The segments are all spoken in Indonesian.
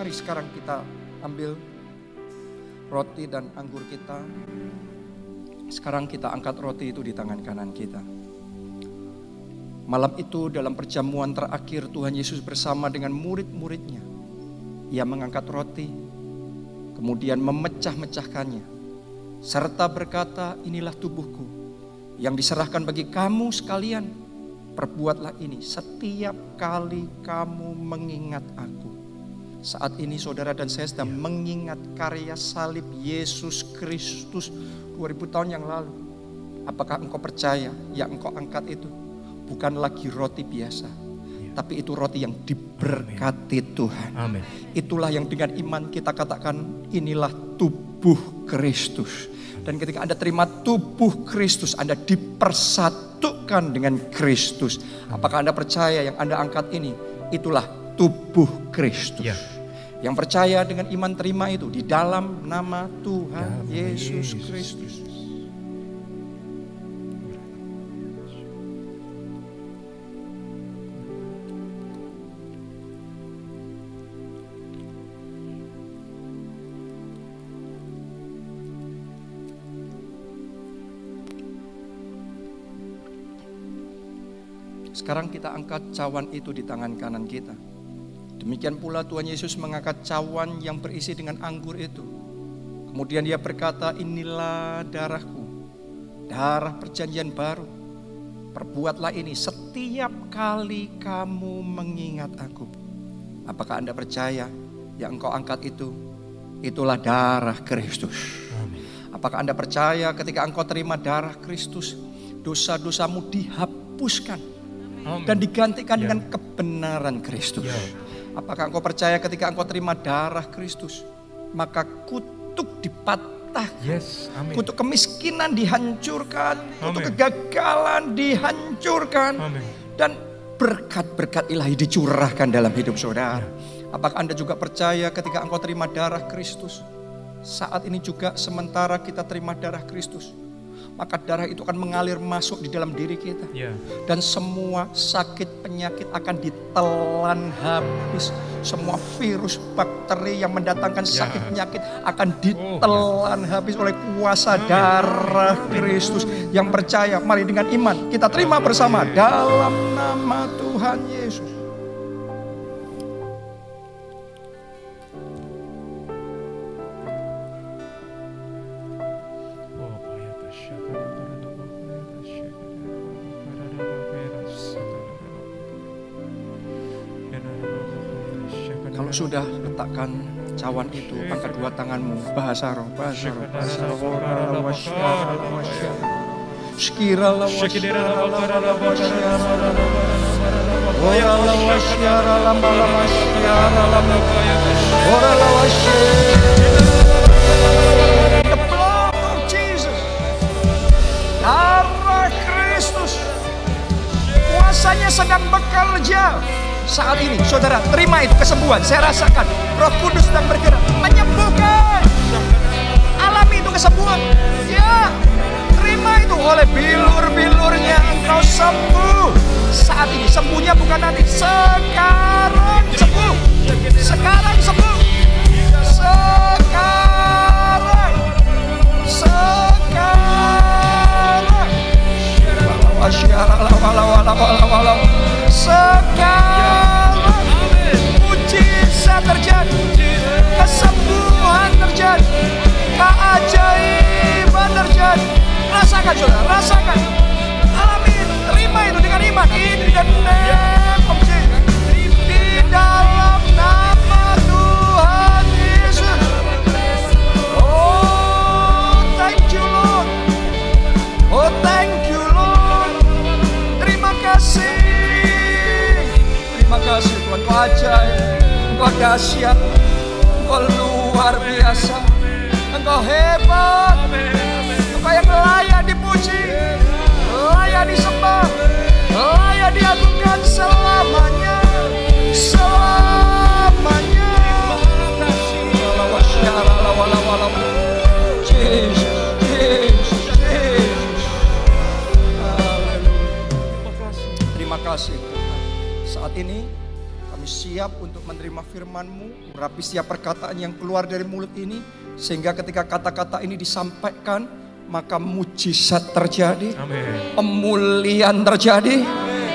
Mari sekarang kita ambil roti dan anggur kita. Sekarang kita angkat roti itu di tangan kanan kita. Malam itu dalam perjamuan terakhir Tuhan Yesus bersama dengan murid-muridnya. Ia mengangkat roti, kemudian memecah-mecahkannya. Serta berkata, inilah tubuhku yang diserahkan bagi kamu sekalian. Perbuatlah ini setiap kali kamu mengingat aku. Saat ini saudara dan saya sedang mengingat karya salib Yesus Kristus 2000 tahun yang lalu. Apakah engkau percaya yang engkau angkat itu bukan lagi roti biasa, ya. tapi itu roti yang diberkati Amin. Tuhan. Amin. Itulah yang dengan iman kita katakan inilah tubuh Kristus. Dan ketika Anda terima tubuh Kristus, Anda dipersatukan dengan Kristus. Apakah Anda percaya yang Anda angkat ini itulah tubuh Kristus? Ya. Yang percaya dengan iman terima itu di dalam nama Tuhan Yesus Kristus. Sekarang kita angkat cawan itu di tangan kanan kita. Demikian pula Tuhan Yesus mengangkat cawan yang berisi dengan anggur itu. Kemudian dia berkata, inilah darahku, darah perjanjian baru. Perbuatlah ini setiap kali kamu mengingat aku. Apakah Anda percaya yang engkau angkat itu? Itulah darah Kristus. Apakah Anda percaya ketika engkau terima darah Kristus, dosa-dosamu dihapuskan? dan digantikan yeah. dengan kebenaran Kristus. Yeah. Apakah engkau percaya ketika engkau terima darah Kristus, maka kutuk dipatahkan, yes. Amin. kutuk kemiskinan dihancurkan, Amin. kutuk kegagalan dihancurkan, Amin. dan berkat-berkat ilahi dicurahkan dalam hidup saudara. Yeah. Apakah Anda juga percaya ketika engkau terima darah Kristus? Saat ini juga sementara kita terima darah Kristus, maka darah itu akan mengalir masuk di dalam diri kita. Yeah. Dan semua sakit penyakit akan ditelan habis. Semua virus bakteri yang mendatangkan yeah. sakit penyakit akan ditelan oh, habis oleh kuasa darah Kristus. Yang percaya, mari dengan iman kita terima bersama dalam nama Tuhan Yesus. Sudah letakkan cawan itu, angkat dua tanganmu, bahasa roh, bahasa roh, bahasa roh, Kristus. Kuasanya sedang bekerja saat ini saudara terima itu kesembuhan. Saya rasakan roh kudus sedang bergerak. Menyembuhkan. Alami itu kesembuhan. Ya, terima itu oleh bilur-bilurnya engkau sembuh. Saat ini sembuhnya bukan nanti. Sekarang sembuh. Sekarang sembuh. Sekarang. Sekarang. Sekarang mujizat terjadi, kesembuhan terjadi, keajaiban terjadi. Rasakan saudara, rasakan. Alami, terima itu dengan iman. In the Tuhan, Kau ajaib, Engkau dahsyat, Engkau luar biasa, Engkau hebat, Engkau yang layak dipuji, layak disembah, layak diagungkan selamanya, selamanya. Jesus, Jesus, Jesus. Terima kasih saat ini menerima firman-Mu, urapi setiap perkataan yang keluar dari mulut ini, sehingga ketika kata-kata ini disampaikan, maka mujizat terjadi, Amin. pemulihan terjadi,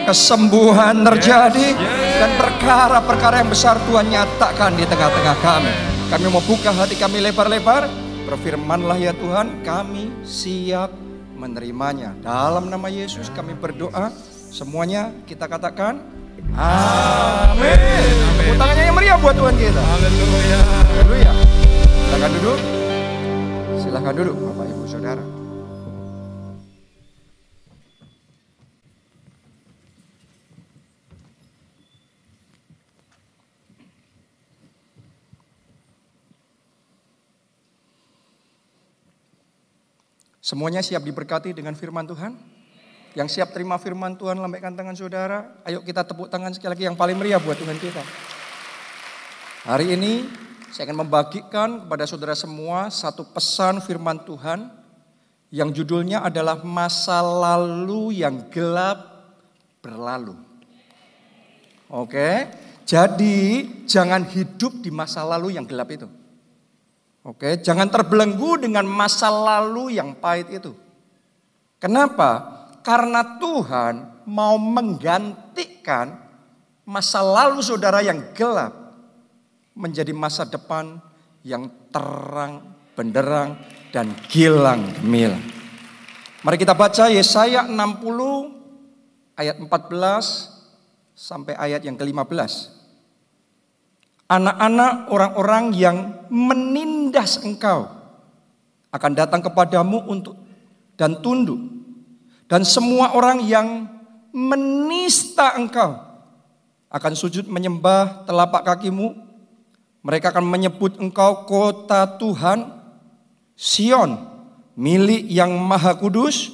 kesembuhan terjadi, dan perkara-perkara yang besar Tuhan nyatakan di tengah-tengah kami. Kami mau buka hati kami lebar-lebar, berfirmanlah ya Tuhan, kami siap menerimanya. Dalam nama Yesus kami berdoa, semuanya kita katakan, Amin. Tepuk tangannya yang meriah buat Tuhan kita. Haleluya. Haleluya. Silakan duduk. Silakan duduk Bapak Ibu Saudara. Semuanya siap diberkati dengan firman Tuhan? Yang siap terima firman Tuhan, lambaikan tangan saudara. Ayo kita tepuk tangan sekali lagi yang paling meriah buat Tuhan kita. Hari ini saya akan membagikan kepada saudara semua satu pesan firman Tuhan yang judulnya adalah masa lalu yang gelap berlalu. Oke, jadi jangan hidup di masa lalu yang gelap itu. Oke, jangan terbelenggu dengan masa lalu yang pahit itu. Kenapa? Karena Tuhan mau menggantikan masa lalu saudara yang gelap menjadi masa depan yang terang, benderang, dan gilang gemilang. Mari kita baca Yesaya 60 ayat 14 sampai ayat yang ke-15. Anak-anak orang-orang yang menindas engkau akan datang kepadamu untuk dan tunduk. Dan semua orang yang menista engkau akan sujud menyembah telapak kakimu. Mereka akan menyebut engkau kota Tuhan, Sion, milik yang maha kudus,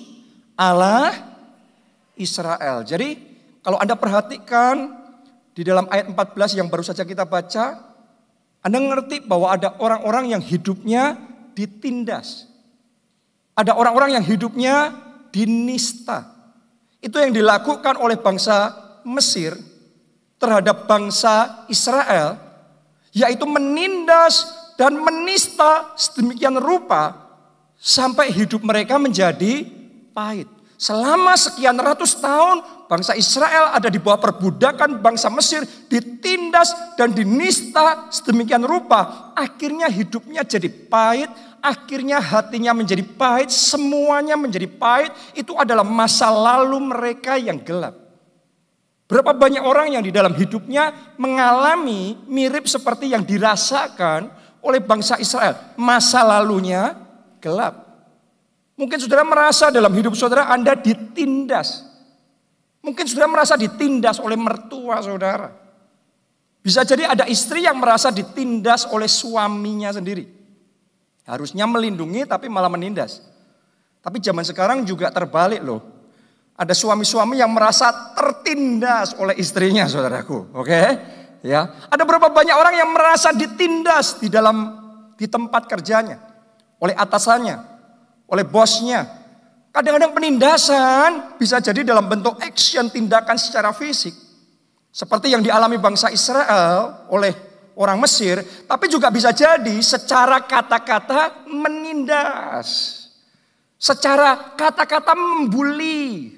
Allah Israel. Jadi kalau Anda perhatikan di dalam ayat 14 yang baru saja kita baca, Anda ngerti bahwa ada orang-orang yang hidupnya ditindas. Ada orang-orang yang hidupnya dinista. Itu yang dilakukan oleh bangsa Mesir terhadap bangsa Israel, yaitu menindas dan menista sedemikian rupa sampai hidup mereka menjadi pahit. Selama sekian ratus tahun bangsa Israel ada di bawah perbudakan bangsa Mesir ditindas dan dinista sedemikian rupa. Akhirnya hidupnya jadi pahit, akhirnya hatinya menjadi pahit, semuanya menjadi pahit. Itu adalah masa lalu mereka yang gelap. Berapa banyak orang yang di dalam hidupnya mengalami mirip seperti yang dirasakan oleh bangsa Israel. Masa lalunya gelap. Mungkin saudara merasa dalam hidup saudara Anda ditindas. Mungkin saudara merasa ditindas oleh mertua saudara. Bisa jadi ada istri yang merasa ditindas oleh suaminya sendiri. Harusnya melindungi tapi malah menindas. Tapi zaman sekarang juga terbalik loh. Ada suami-suami yang merasa tertindas oleh istrinya saudaraku. Oke? Ya. Ada berapa banyak orang yang merasa ditindas di dalam di tempat kerjanya oleh atasannya, oleh bosnya. Kadang-kadang penindasan bisa jadi dalam bentuk action tindakan secara fisik. Seperti yang dialami bangsa Israel oleh orang Mesir. Tapi juga bisa jadi secara kata-kata menindas. Secara kata-kata membuli.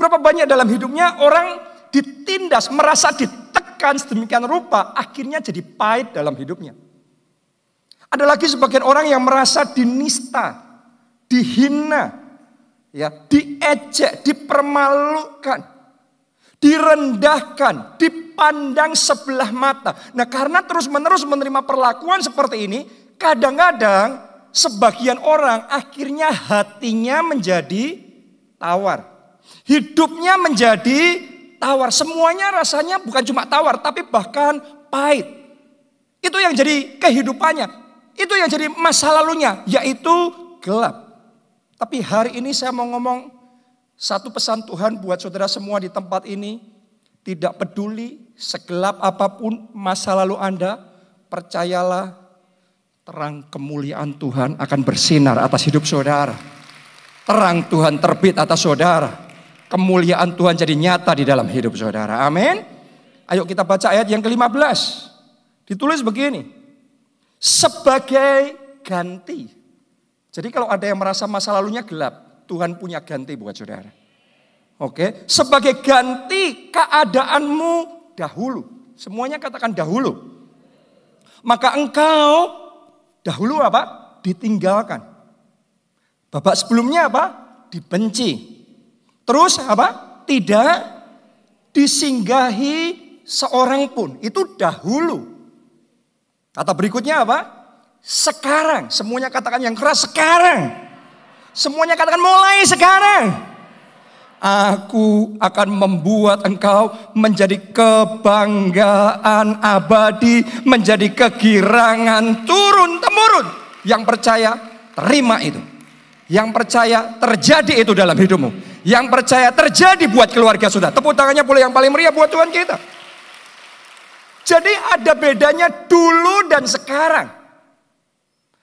Berapa banyak dalam hidupnya orang ditindas, merasa ditekan sedemikian rupa. Akhirnya jadi pahit dalam hidupnya. Ada lagi sebagian orang yang merasa dinista dihina, ya, diejek, dipermalukan, direndahkan, dipandang sebelah mata. Nah, karena terus-menerus menerima perlakuan seperti ini, kadang-kadang sebagian orang akhirnya hatinya menjadi tawar. Hidupnya menjadi tawar. Semuanya rasanya bukan cuma tawar, tapi bahkan pahit. Itu yang jadi kehidupannya. Itu yang jadi masa lalunya, yaitu gelap. Tapi hari ini saya mau ngomong satu pesan Tuhan buat saudara semua di tempat ini. Tidak peduli segelap apa pun masa lalu Anda, percayalah terang kemuliaan Tuhan akan bersinar atas hidup saudara. Terang Tuhan terbit atas saudara. Kemuliaan Tuhan jadi nyata di dalam hidup saudara. Amin. Ayo kita baca ayat yang ke-15. Ditulis begini. Sebagai ganti. Jadi kalau ada yang merasa masa lalunya gelap, Tuhan punya ganti buat saudara. Oke, sebagai ganti keadaanmu dahulu. Semuanya katakan dahulu. Maka engkau dahulu apa? Ditinggalkan. Bapak sebelumnya apa? Dibenci. Terus apa? Tidak disinggahi seorang pun. Itu dahulu. Kata berikutnya apa? Sekarang. Semuanya katakan yang keras sekarang. Semuanya katakan mulai sekarang. Aku akan membuat engkau menjadi kebanggaan abadi, menjadi kegirangan turun-temurun. Yang percaya, terima itu. Yang percaya, terjadi itu dalam hidupmu. Yang percaya, terjadi buat keluarga sudah. Tepuk tangannya boleh yang paling meriah buat Tuhan kita. Jadi ada bedanya dulu dan sekarang.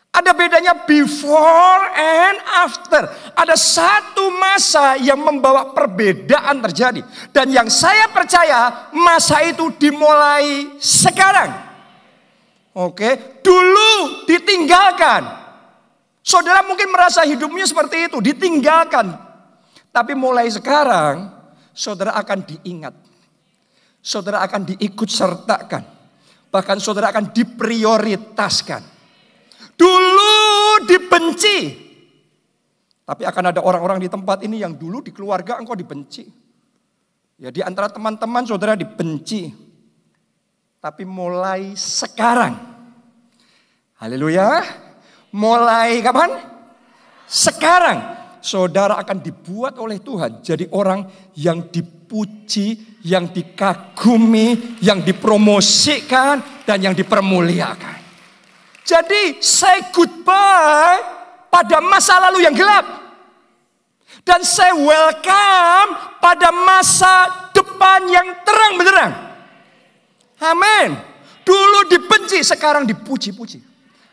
Ada bedanya before and after. Ada satu masa yang membawa perbedaan terjadi. Dan yang saya percaya masa itu dimulai sekarang. Oke, dulu ditinggalkan. Saudara mungkin merasa hidupnya seperti itu, ditinggalkan. Tapi mulai sekarang, saudara akan diingat. Saudara akan diikut sertakan. Bahkan saudara akan diprioritaskan. Dulu dibenci. Tapi akan ada orang-orang di tempat ini yang dulu di keluarga engkau dibenci. Ya di antara teman-teman saudara dibenci. Tapi mulai sekarang. Haleluya. Mulai kapan? Sekarang. Saudara akan dibuat oleh Tuhan jadi orang yang dipuji, yang dikagumi, yang dipromosikan, dan yang dipermuliakan. Jadi say goodbye pada masa lalu yang gelap. Dan saya welcome pada masa depan yang terang benderang. Amin. Dulu dibenci, sekarang dipuji-puji.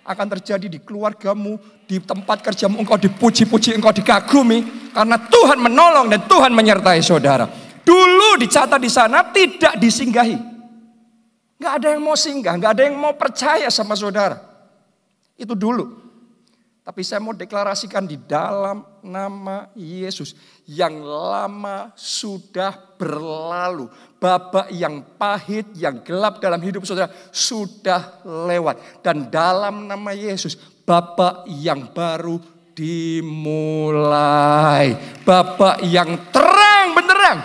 Akan terjadi di keluargamu, di tempat kerjamu, engkau dipuji-puji, engkau dikagumi. Karena Tuhan menolong dan Tuhan menyertai saudara. Dulu dicatat di sana tidak disinggahi. Gak ada yang mau singgah, gak ada yang mau percaya sama saudara. Itu dulu. Tapi saya mau deklarasikan di dalam nama Yesus yang lama sudah berlalu. Babak yang pahit, yang gelap dalam hidup saudara sudah lewat. Dan dalam nama Yesus, babak yang baru dimulai. Babak yang terang benderang.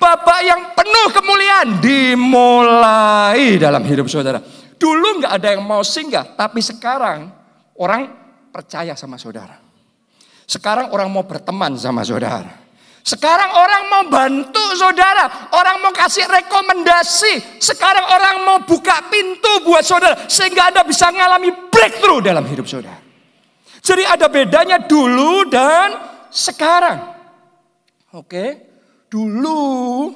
Babak yang penuh kemuliaan dimulai dalam hidup saudara. Dulu nggak ada yang mau singgah, tapi sekarang orang percaya sama saudara. Sekarang orang mau berteman sama saudara. Sekarang orang mau bantu saudara, orang mau kasih rekomendasi. Sekarang orang mau buka pintu buat saudara sehingga Anda bisa mengalami breakthrough dalam hidup saudara. Jadi ada bedanya dulu dan sekarang. Oke, dulu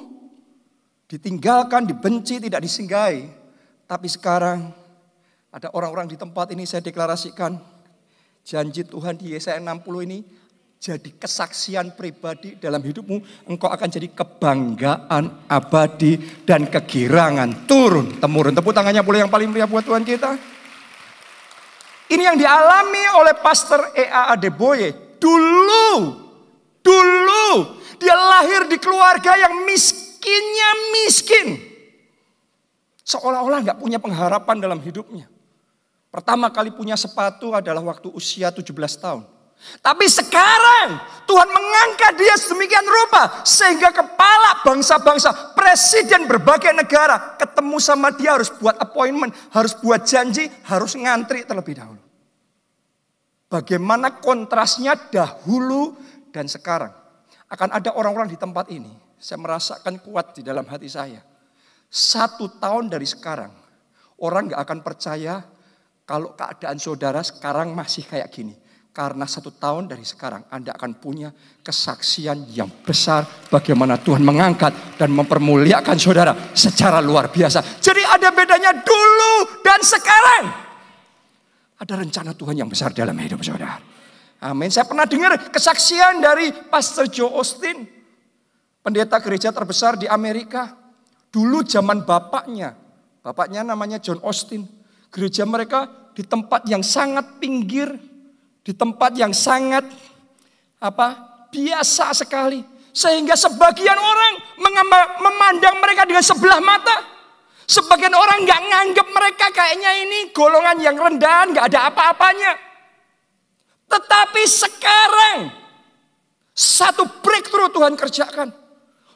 ditinggalkan, dibenci, tidak disinggahi. Tapi sekarang ada orang-orang di tempat ini saya deklarasikan janji Tuhan di Yesaya 60 ini jadi kesaksian pribadi dalam hidupmu. Engkau akan jadi kebanggaan abadi dan kegirangan turun temurun. Tepuk tangannya boleh yang paling meriah buat Tuhan kita. Ini yang dialami oleh Pastor E.A. Adeboye. Dulu, dulu dia lahir di keluarga yang miskinnya miskin. Seolah-olah nggak punya pengharapan dalam hidupnya. Pertama kali punya sepatu adalah waktu usia 17 tahun. Tapi sekarang Tuhan mengangkat dia sedemikian rupa sehingga kepala bangsa-bangsa, presiden berbagai negara ketemu sama dia harus buat appointment, harus buat janji, harus ngantri terlebih dahulu. Bagaimana kontrasnya dahulu dan sekarang. Akan ada orang-orang di tempat ini, saya merasakan kuat di dalam hati saya satu tahun dari sekarang, orang gak akan percaya kalau keadaan saudara sekarang masih kayak gini. Karena satu tahun dari sekarang Anda akan punya kesaksian yang besar bagaimana Tuhan mengangkat dan mempermuliakan saudara secara luar biasa. Jadi ada bedanya dulu dan sekarang. Ada rencana Tuhan yang besar dalam hidup saudara. Amin. Saya pernah dengar kesaksian dari Pastor Joe Austin. Pendeta gereja terbesar di Amerika. Dulu zaman bapaknya, bapaknya namanya John Austin. Gereja mereka di tempat yang sangat pinggir, di tempat yang sangat apa biasa sekali. Sehingga sebagian orang memandang mereka dengan sebelah mata. Sebagian orang nggak nganggap mereka kayaknya ini golongan yang rendah, nggak ada apa-apanya. Tetapi sekarang satu breakthrough Tuhan kerjakan.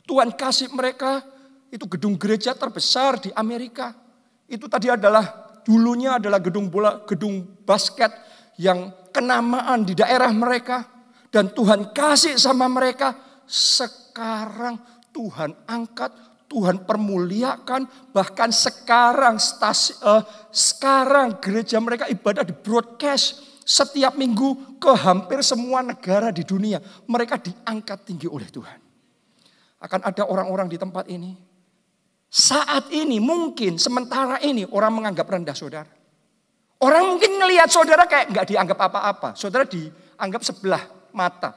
Tuhan kasih mereka itu gedung gereja terbesar di Amerika. Itu tadi adalah dulunya adalah gedung bola, gedung basket yang kenamaan di daerah mereka dan Tuhan kasih sama mereka. Sekarang Tuhan angkat, Tuhan permuliakan, bahkan sekarang stasi, uh, sekarang gereja mereka ibadah di broadcast setiap minggu ke hampir semua negara di dunia. Mereka diangkat tinggi oleh Tuhan. Akan ada orang-orang di tempat ini saat ini mungkin sementara ini orang menganggap rendah saudara. Orang mungkin melihat saudara kayak nggak dianggap apa-apa. Saudara dianggap sebelah mata.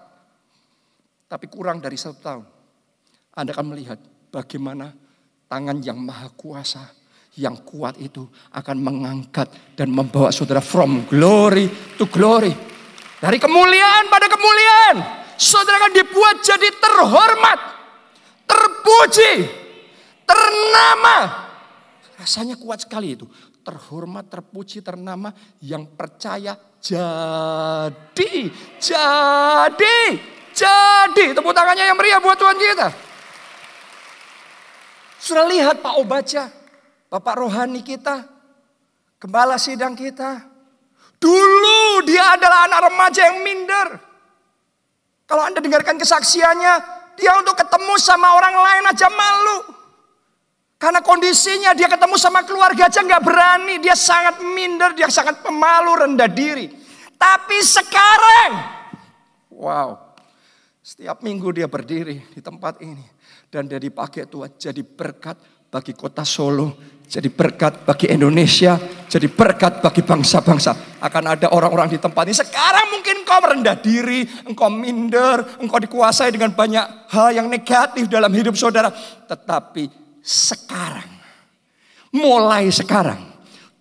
Tapi kurang dari satu tahun. Anda akan melihat bagaimana tangan yang maha kuasa yang kuat itu akan mengangkat dan membawa saudara from glory to glory. Dari kemuliaan pada kemuliaan. Saudara akan dibuat jadi terhormat, terpuji, ternama. Rasanya kuat sekali itu. Terhormat, terpuji, ternama yang percaya jadi, jadi, jadi. Tepuk tangannya yang meriah buat Tuhan kita. Sudah lihat Pak Obaca, Bapak rohani kita, gembala sidang kita. Dulu dia adalah anak remaja yang minder. Kalau Anda dengarkan kesaksiannya, dia untuk ketemu sama orang lain aja malu. Karena kondisinya dia ketemu sama keluarga aja nggak berani. Dia sangat minder, dia sangat pemalu, rendah diri. Tapi sekarang, wow. Setiap minggu dia berdiri di tempat ini. Dan dia dipakai Tuhan jadi berkat bagi kota Solo. Jadi berkat bagi Indonesia. Jadi berkat bagi bangsa-bangsa. Akan ada orang-orang di tempat ini. Sekarang mungkin engkau merendah diri. Engkau minder. Engkau dikuasai dengan banyak hal yang negatif dalam hidup saudara. Tetapi sekarang. Mulai sekarang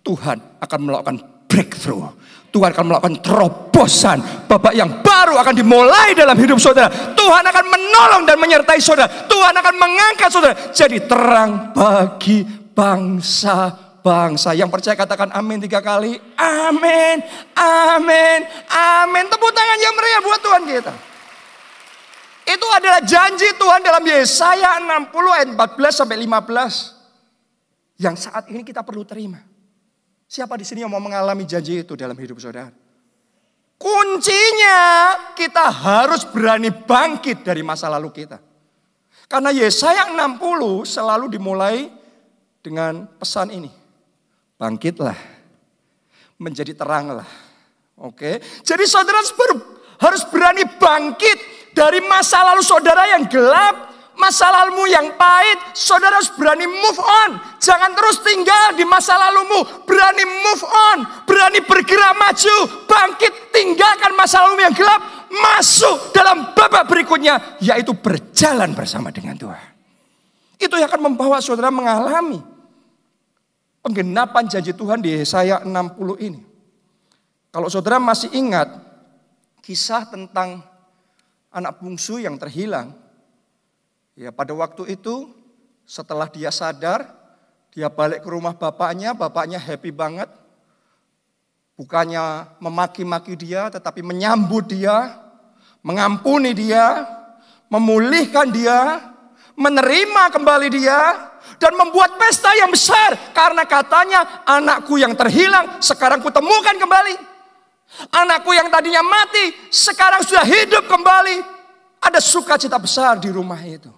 Tuhan akan melakukan breakthrough. Tuhan akan melakukan terobosan. Babak yang baru akan dimulai dalam hidup saudara. Tuhan akan menolong dan menyertai saudara. Tuhan akan mengangkat saudara. Jadi terang bagi bangsa-bangsa. Yang percaya katakan amin tiga kali. Amin, amin, amin. Tepuk tangan yang meriah buat Tuhan kita. Itu adalah janji Tuhan dalam Yesaya 60 ayat 14 sampai 15. Yang saat ini kita perlu terima. Siapa di sini yang mau mengalami janji itu dalam hidup saudara? Kuncinya kita harus berani bangkit dari masa lalu kita. Karena Yesaya 60 selalu dimulai dengan pesan ini. Bangkitlah. Menjadi teranglah. Oke. Jadi saudara harus berani bangkit dari masa lalu saudara yang gelap, masa lalumu yang pahit, saudara harus berani move on. Jangan terus tinggal di masa lalumu. Berani move on, berani bergerak maju, bangkit, tinggalkan masa lalu yang gelap, masuk dalam babak berikutnya, yaitu berjalan bersama dengan Tuhan. Itu yang akan membawa saudara mengalami penggenapan janji Tuhan di Yesaya 60 ini. Kalau saudara masih ingat kisah tentang anak bungsu yang terhilang. Ya, pada waktu itu setelah dia sadar, dia balik ke rumah bapaknya, bapaknya happy banget. Bukannya memaki-maki dia, tetapi menyambut dia, mengampuni dia, memulihkan dia, menerima kembali dia, dan membuat pesta yang besar. Karena katanya anakku yang terhilang sekarang kutemukan kembali. Anakku yang tadinya mati sekarang sudah hidup kembali. Ada sukacita besar di rumah itu.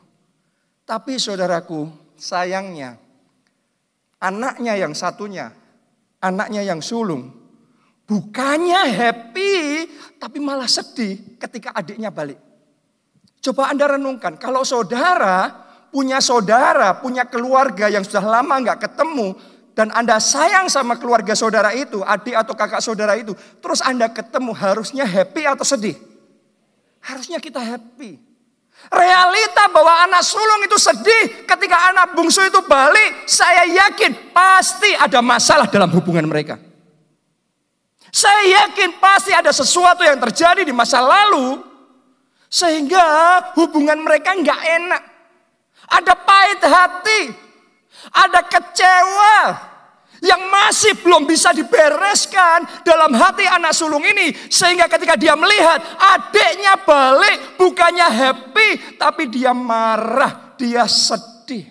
Tapi saudaraku, sayangnya anaknya yang satunya, anaknya yang sulung, bukannya happy, tapi malah sedih ketika adiknya balik. Coba Anda renungkan, kalau saudara punya saudara, punya keluarga yang sudah lama nggak ketemu, dan Anda sayang sama keluarga saudara itu, adik atau kakak saudara itu, terus Anda ketemu harusnya happy atau sedih? Harusnya kita happy. Realita bahwa anak sulung itu sedih ketika anak bungsu itu balik, saya yakin pasti ada masalah dalam hubungan mereka. Saya yakin pasti ada sesuatu yang terjadi di masa lalu sehingga hubungan mereka nggak enak. Ada pahit hati, ada kecewa, yang masih belum bisa dibereskan dalam hati anak sulung ini. Sehingga ketika dia melihat adiknya balik bukannya happy tapi dia marah, dia sedih.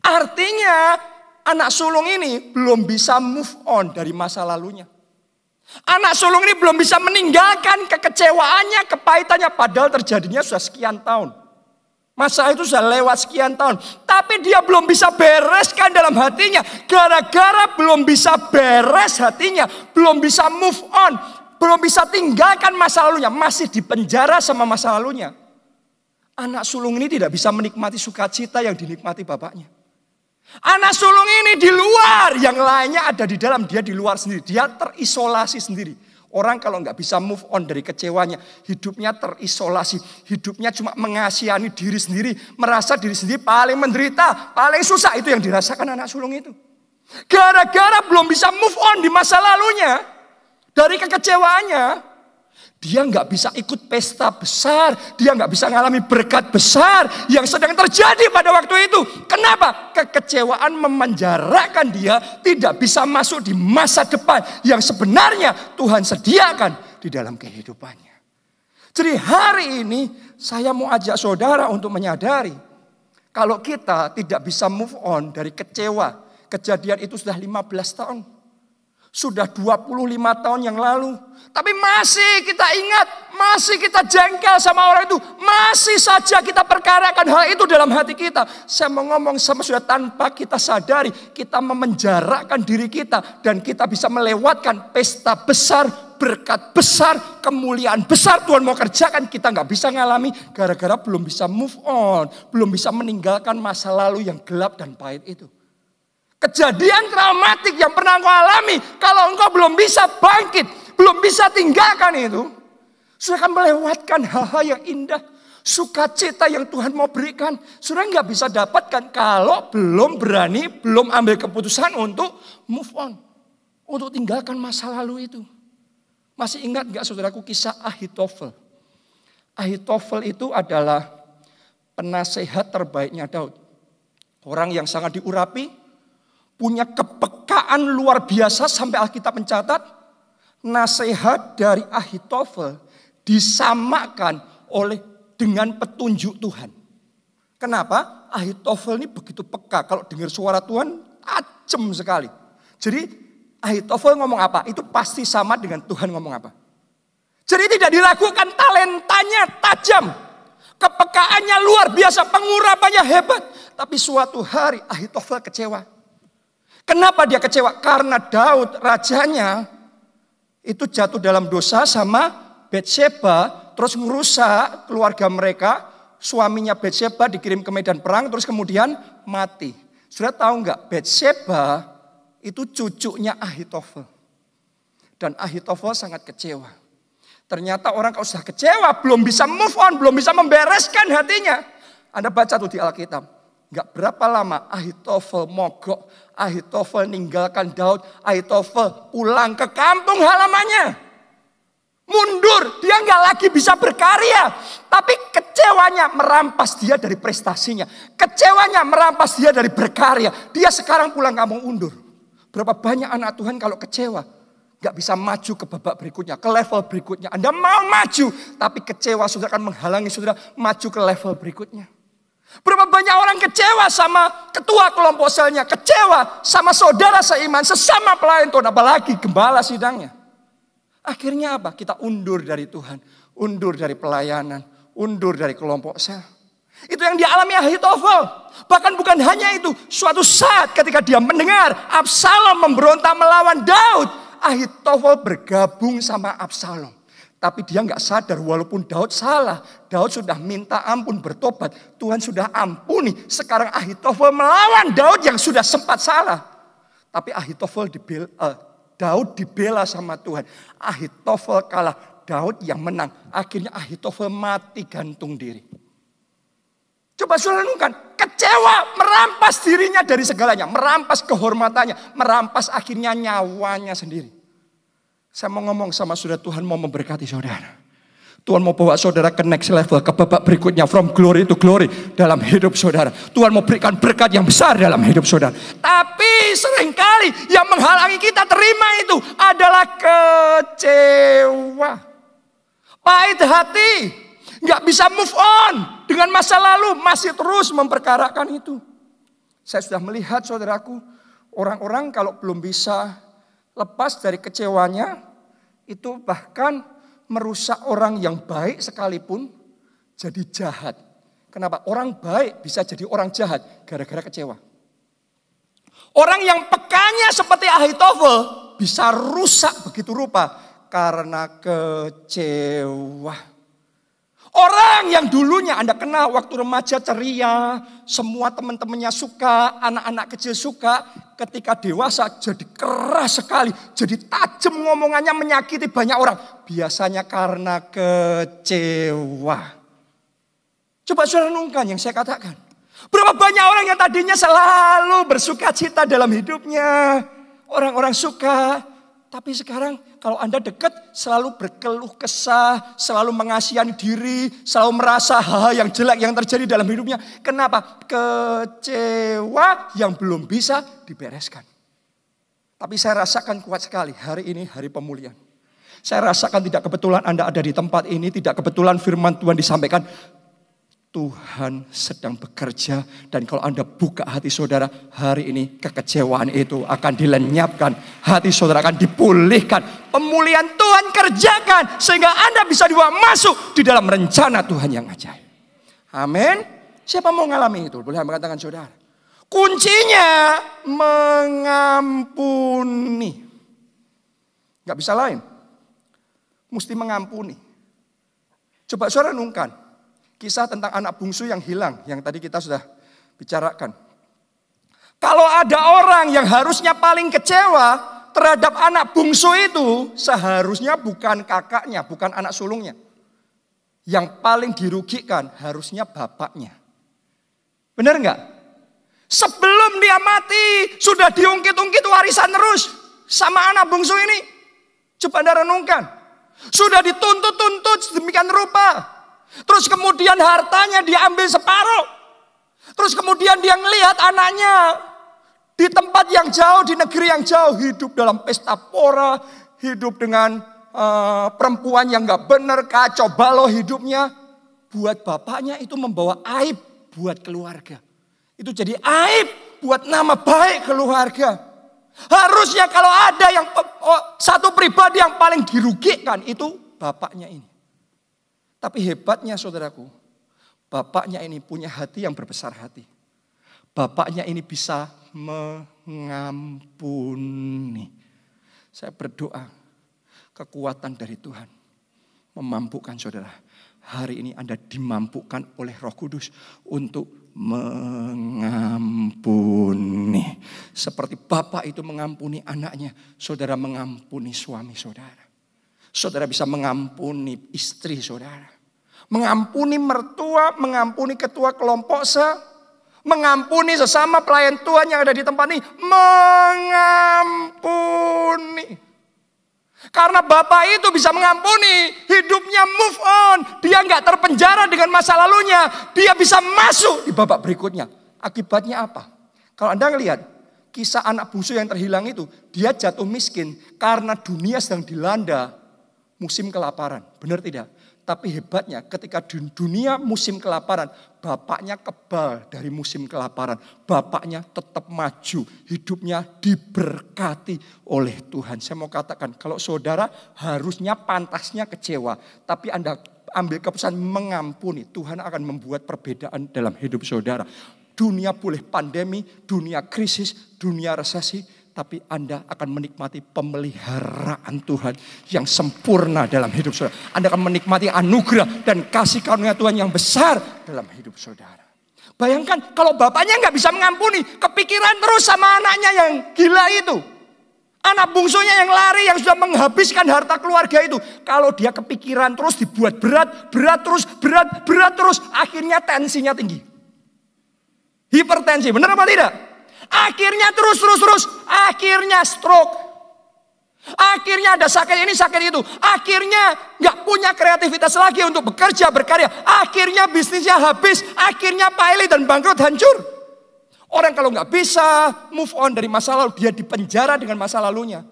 Artinya anak sulung ini belum bisa move on dari masa lalunya. Anak sulung ini belum bisa meninggalkan kekecewaannya, kepahitannya padahal terjadinya sudah sekian tahun. Masa itu sudah lewat sekian tahun. Tapi dia belum bisa bereskan dalam hatinya. Gara-gara belum bisa beres hatinya. Belum bisa move on. Belum bisa tinggalkan masa lalunya. Masih di penjara sama masa lalunya. Anak sulung ini tidak bisa menikmati sukacita yang dinikmati bapaknya. Anak sulung ini di luar. Yang lainnya ada di dalam. Dia di luar sendiri. Dia terisolasi sendiri. Orang kalau nggak bisa move on dari kecewanya, hidupnya terisolasi, hidupnya cuma mengasihani diri sendiri, merasa diri sendiri paling menderita, paling susah itu yang dirasakan anak sulung itu. Gara-gara belum bisa move on di masa lalunya, dari kekecewaannya, dia nggak bisa ikut pesta besar, dia nggak bisa mengalami berkat besar yang sedang terjadi pada waktu itu. Kenapa? Kekecewaan memenjarakan dia tidak bisa masuk di masa depan yang sebenarnya Tuhan sediakan di dalam kehidupannya. Jadi hari ini saya mau ajak saudara untuk menyadari kalau kita tidak bisa move on dari kecewa, kejadian itu sudah 15 tahun. Sudah 25 tahun yang lalu. Tapi masih kita ingat, masih kita jengkel sama orang itu. Masih saja kita perkarakan hal itu dalam hati kita. Saya mau ngomong sama sudah tanpa kita sadari. Kita memenjarakan diri kita. Dan kita bisa melewatkan pesta besar, berkat besar, kemuliaan besar Tuhan mau kerjakan. Kita nggak bisa ngalami gara-gara belum bisa move on. Belum bisa meninggalkan masa lalu yang gelap dan pahit itu. Kejadian traumatik yang pernah engkau alami, kalau engkau belum bisa bangkit, belum bisa tinggalkan itu, sudah akan melewatkan hal-hal yang indah, sukacita yang Tuhan mau berikan, sudah nggak bisa dapatkan kalau belum berani, belum ambil keputusan untuk move on, untuk tinggalkan masa lalu itu. Masih ingat nggak saudaraku kisah Ahitofel? Ahitofel itu adalah penasehat terbaiknya Daud. Orang yang sangat diurapi, punya kepekaan luar biasa sampai Alkitab mencatat nasihat dari Ahitofel disamakan oleh dengan petunjuk Tuhan. Kenapa? Ahitofel ini begitu peka kalau dengar suara Tuhan tajam sekali. Jadi Ahitofel ngomong apa? Itu pasti sama dengan Tuhan ngomong apa. Jadi tidak diragukan talentanya tajam. Kepekaannya luar biasa, pengurapannya hebat. Tapi suatu hari Ahitofel kecewa. Kenapa dia kecewa? Karena Daud rajanya itu jatuh dalam dosa sama Betseba, terus merusak keluarga mereka. Suaminya Betseba dikirim ke medan perang, terus kemudian mati. Sudah tahu nggak? Betseba itu cucunya Ahitofel. Dan Ahitofel sangat kecewa. Ternyata orang kalau sudah kecewa, belum bisa move on, belum bisa membereskan hatinya. Anda baca tuh di Alkitab. Gak berapa lama Ahitofel mogok, Ahitofel ninggalkan Daud, Ahitofel pulang ke kampung halamannya. Mundur, dia nggak lagi bisa berkarya. Tapi kecewanya merampas dia dari prestasinya. Kecewanya merampas dia dari berkarya. Dia sekarang pulang kampung undur. Berapa banyak anak Tuhan kalau kecewa. Gak bisa maju ke babak berikutnya, ke level berikutnya. Anda mau maju, tapi kecewa sudah akan menghalangi saudara maju ke level berikutnya. Berapa banyak orang kecewa sama ketua kelompok selnya, kecewa sama saudara seiman, sesama pelayan Tuhan, apalagi gembala sidangnya. Akhirnya apa? Kita undur dari Tuhan, undur dari pelayanan, undur dari kelompok sel. Itu yang dialami Ahitofel. Bahkan bukan hanya itu, suatu saat ketika dia mendengar Absalom memberontak melawan Daud, Ahitofel bergabung sama Absalom. Tapi dia nggak sadar walaupun Daud salah. Daud sudah minta ampun bertobat. Tuhan sudah ampuni. Sekarang Ahitofel melawan Daud yang sudah sempat salah. Tapi Ahitofel dibela, uh, Daud dibela sama Tuhan. Ahitofel kalah. Daud yang menang. Akhirnya Ahitofel mati gantung diri. Coba saudara renungkan, kecewa merampas dirinya dari segalanya, merampas kehormatannya, merampas akhirnya nyawanya sendiri. Saya mau ngomong sama saudara Tuhan mau memberkati saudara. Tuhan mau bawa saudara ke next level, ke babak berikutnya, from glory to glory dalam hidup saudara. Tuhan mau berikan berkat yang besar dalam hidup saudara. Tapi sering kali yang menghalangi kita terima itu adalah kecewa. Pahit hati, nggak bisa move on dengan masa lalu, masih terus memperkarakan itu. Saya sudah melihat saudaraku, orang-orang kalau belum bisa lepas dari kecewanya, itu bahkan merusak orang yang baik sekalipun jadi jahat. Kenapa? Orang baik bisa jadi orang jahat gara-gara kecewa. Orang yang pekanya seperti Ahitofel bisa rusak begitu rupa karena kecewa. Orang yang dulunya Anda kenal waktu remaja ceria, semua teman-temannya suka, anak-anak kecil suka, ketika dewasa jadi keras sekali, jadi tajam ngomongannya menyakiti banyak orang. Biasanya karena kecewa. Coba saudara renungkan yang saya katakan. Berapa banyak orang yang tadinya selalu bersuka cita dalam hidupnya. Orang-orang suka, tapi sekarang kalau Anda dekat selalu berkeluh kesah, selalu mengasihani diri, selalu merasa hal-hal yang jelek yang terjadi dalam hidupnya. Kenapa? Kecewa yang belum bisa dibereskan. Tapi saya rasakan kuat sekali hari ini hari pemulihan. Saya rasakan tidak kebetulan Anda ada di tempat ini, tidak kebetulan firman Tuhan disampaikan. Tuhan sedang bekerja dan kalau Anda buka hati saudara hari ini kekecewaan itu akan dilenyapkan. Hati saudara akan dipulihkan. Pemulihan Tuhan kerjakan sehingga Anda bisa dibawa masuk di dalam rencana Tuhan yang ajaib. Amin. Siapa mau ngalami itu? Boleh mengatakan saudara. Kuncinya mengampuni. Gak bisa lain. Mesti mengampuni. Coba saudara renungkan. Kisah tentang anak bungsu yang hilang, yang tadi kita sudah bicarakan. Kalau ada orang yang harusnya paling kecewa terhadap anak bungsu itu, seharusnya bukan kakaknya, bukan anak sulungnya. Yang paling dirugikan harusnya bapaknya. Benar nggak? Sebelum dia mati, sudah diungkit-ungkit warisan terus sama anak bungsu ini. Coba anda renungkan. Sudah dituntut-tuntut sedemikian rupa. Terus kemudian hartanya diambil separuh. Terus kemudian dia melihat anaknya di tempat yang jauh, di negeri yang jauh, hidup dalam pesta pora, hidup dengan uh, perempuan yang gak benar, kacau balau hidupnya. Buat bapaknya itu membawa aib buat keluarga. Itu jadi aib buat nama baik keluarga. Harusnya kalau ada yang oh, satu pribadi yang paling dirugikan itu bapaknya ini. Tapi hebatnya saudaraku, bapaknya ini punya hati yang berbesar hati. Bapaknya ini bisa mengampuni. Saya berdoa kekuatan dari Tuhan memampukan saudara. Hari ini Anda dimampukan oleh Roh Kudus untuk mengampuni. Seperti Bapak itu mengampuni anaknya, saudara mengampuni suami saudara. Saudara bisa mengampuni istri saudara. Mengampuni mertua, mengampuni ketua kelompok se, mengampuni sesama pelayan Tuhan yang ada di tempat ini. Mengampuni. Karena Bapak itu bisa mengampuni, hidupnya move on. Dia nggak terpenjara dengan masa lalunya. Dia bisa masuk di babak berikutnya. Akibatnya apa? Kalau Anda ngelihat kisah anak bungsu yang terhilang itu, dia jatuh miskin karena dunia sedang dilanda musim kelaparan. Benar tidak? Tapi hebatnya ketika dunia musim kelaparan, bapaknya kebal dari musim kelaparan. Bapaknya tetap maju, hidupnya diberkati oleh Tuhan. Saya mau katakan, kalau saudara harusnya pantasnya kecewa, tapi Anda ambil keputusan mengampuni, Tuhan akan membuat perbedaan dalam hidup saudara. Dunia boleh pandemi, dunia krisis, dunia resesi, tapi Anda akan menikmati pemeliharaan Tuhan yang sempurna dalam hidup saudara. Anda akan menikmati anugerah dan kasih karunia Tuhan yang besar dalam hidup saudara. Bayangkan kalau bapaknya nggak bisa mengampuni, kepikiran terus sama anaknya yang gila itu. Anak bungsunya yang lari yang sudah menghabiskan harta keluarga itu. Kalau dia kepikiran terus dibuat berat, berat terus, berat, berat terus. Akhirnya tensinya tinggi. Hipertensi, benar apa tidak? Akhirnya terus, terus, terus. Akhirnya stroke. Akhirnya ada sakit ini, sakit itu. Akhirnya nggak punya kreativitas lagi untuk bekerja, berkarya. Akhirnya bisnisnya habis. Akhirnya pilot dan bangkrut hancur. Orang kalau nggak bisa move on dari masa lalu, dia dipenjara dengan masa lalunya.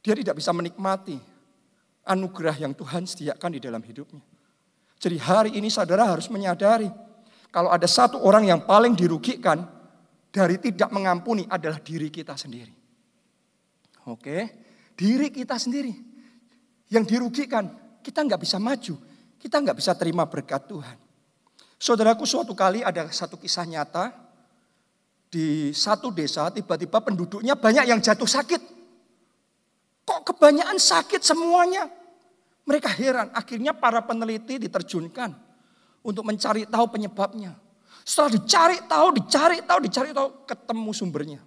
Dia tidak bisa menikmati anugerah yang Tuhan sediakan di dalam hidupnya. Jadi hari ini saudara harus menyadari, kalau ada satu orang yang paling dirugikan dari tidak mengampuni adalah diri kita sendiri. Oke, diri kita sendiri yang dirugikan. Kita nggak bisa maju, kita nggak bisa terima berkat Tuhan. Saudaraku suatu kali ada satu kisah nyata di satu desa tiba-tiba penduduknya banyak yang jatuh sakit. Kok kebanyakan sakit semuanya? Mereka heran. Akhirnya para peneliti diterjunkan untuk mencari tahu penyebabnya. Setelah dicari tahu, dicari tahu, dicari tahu, ketemu sumbernya.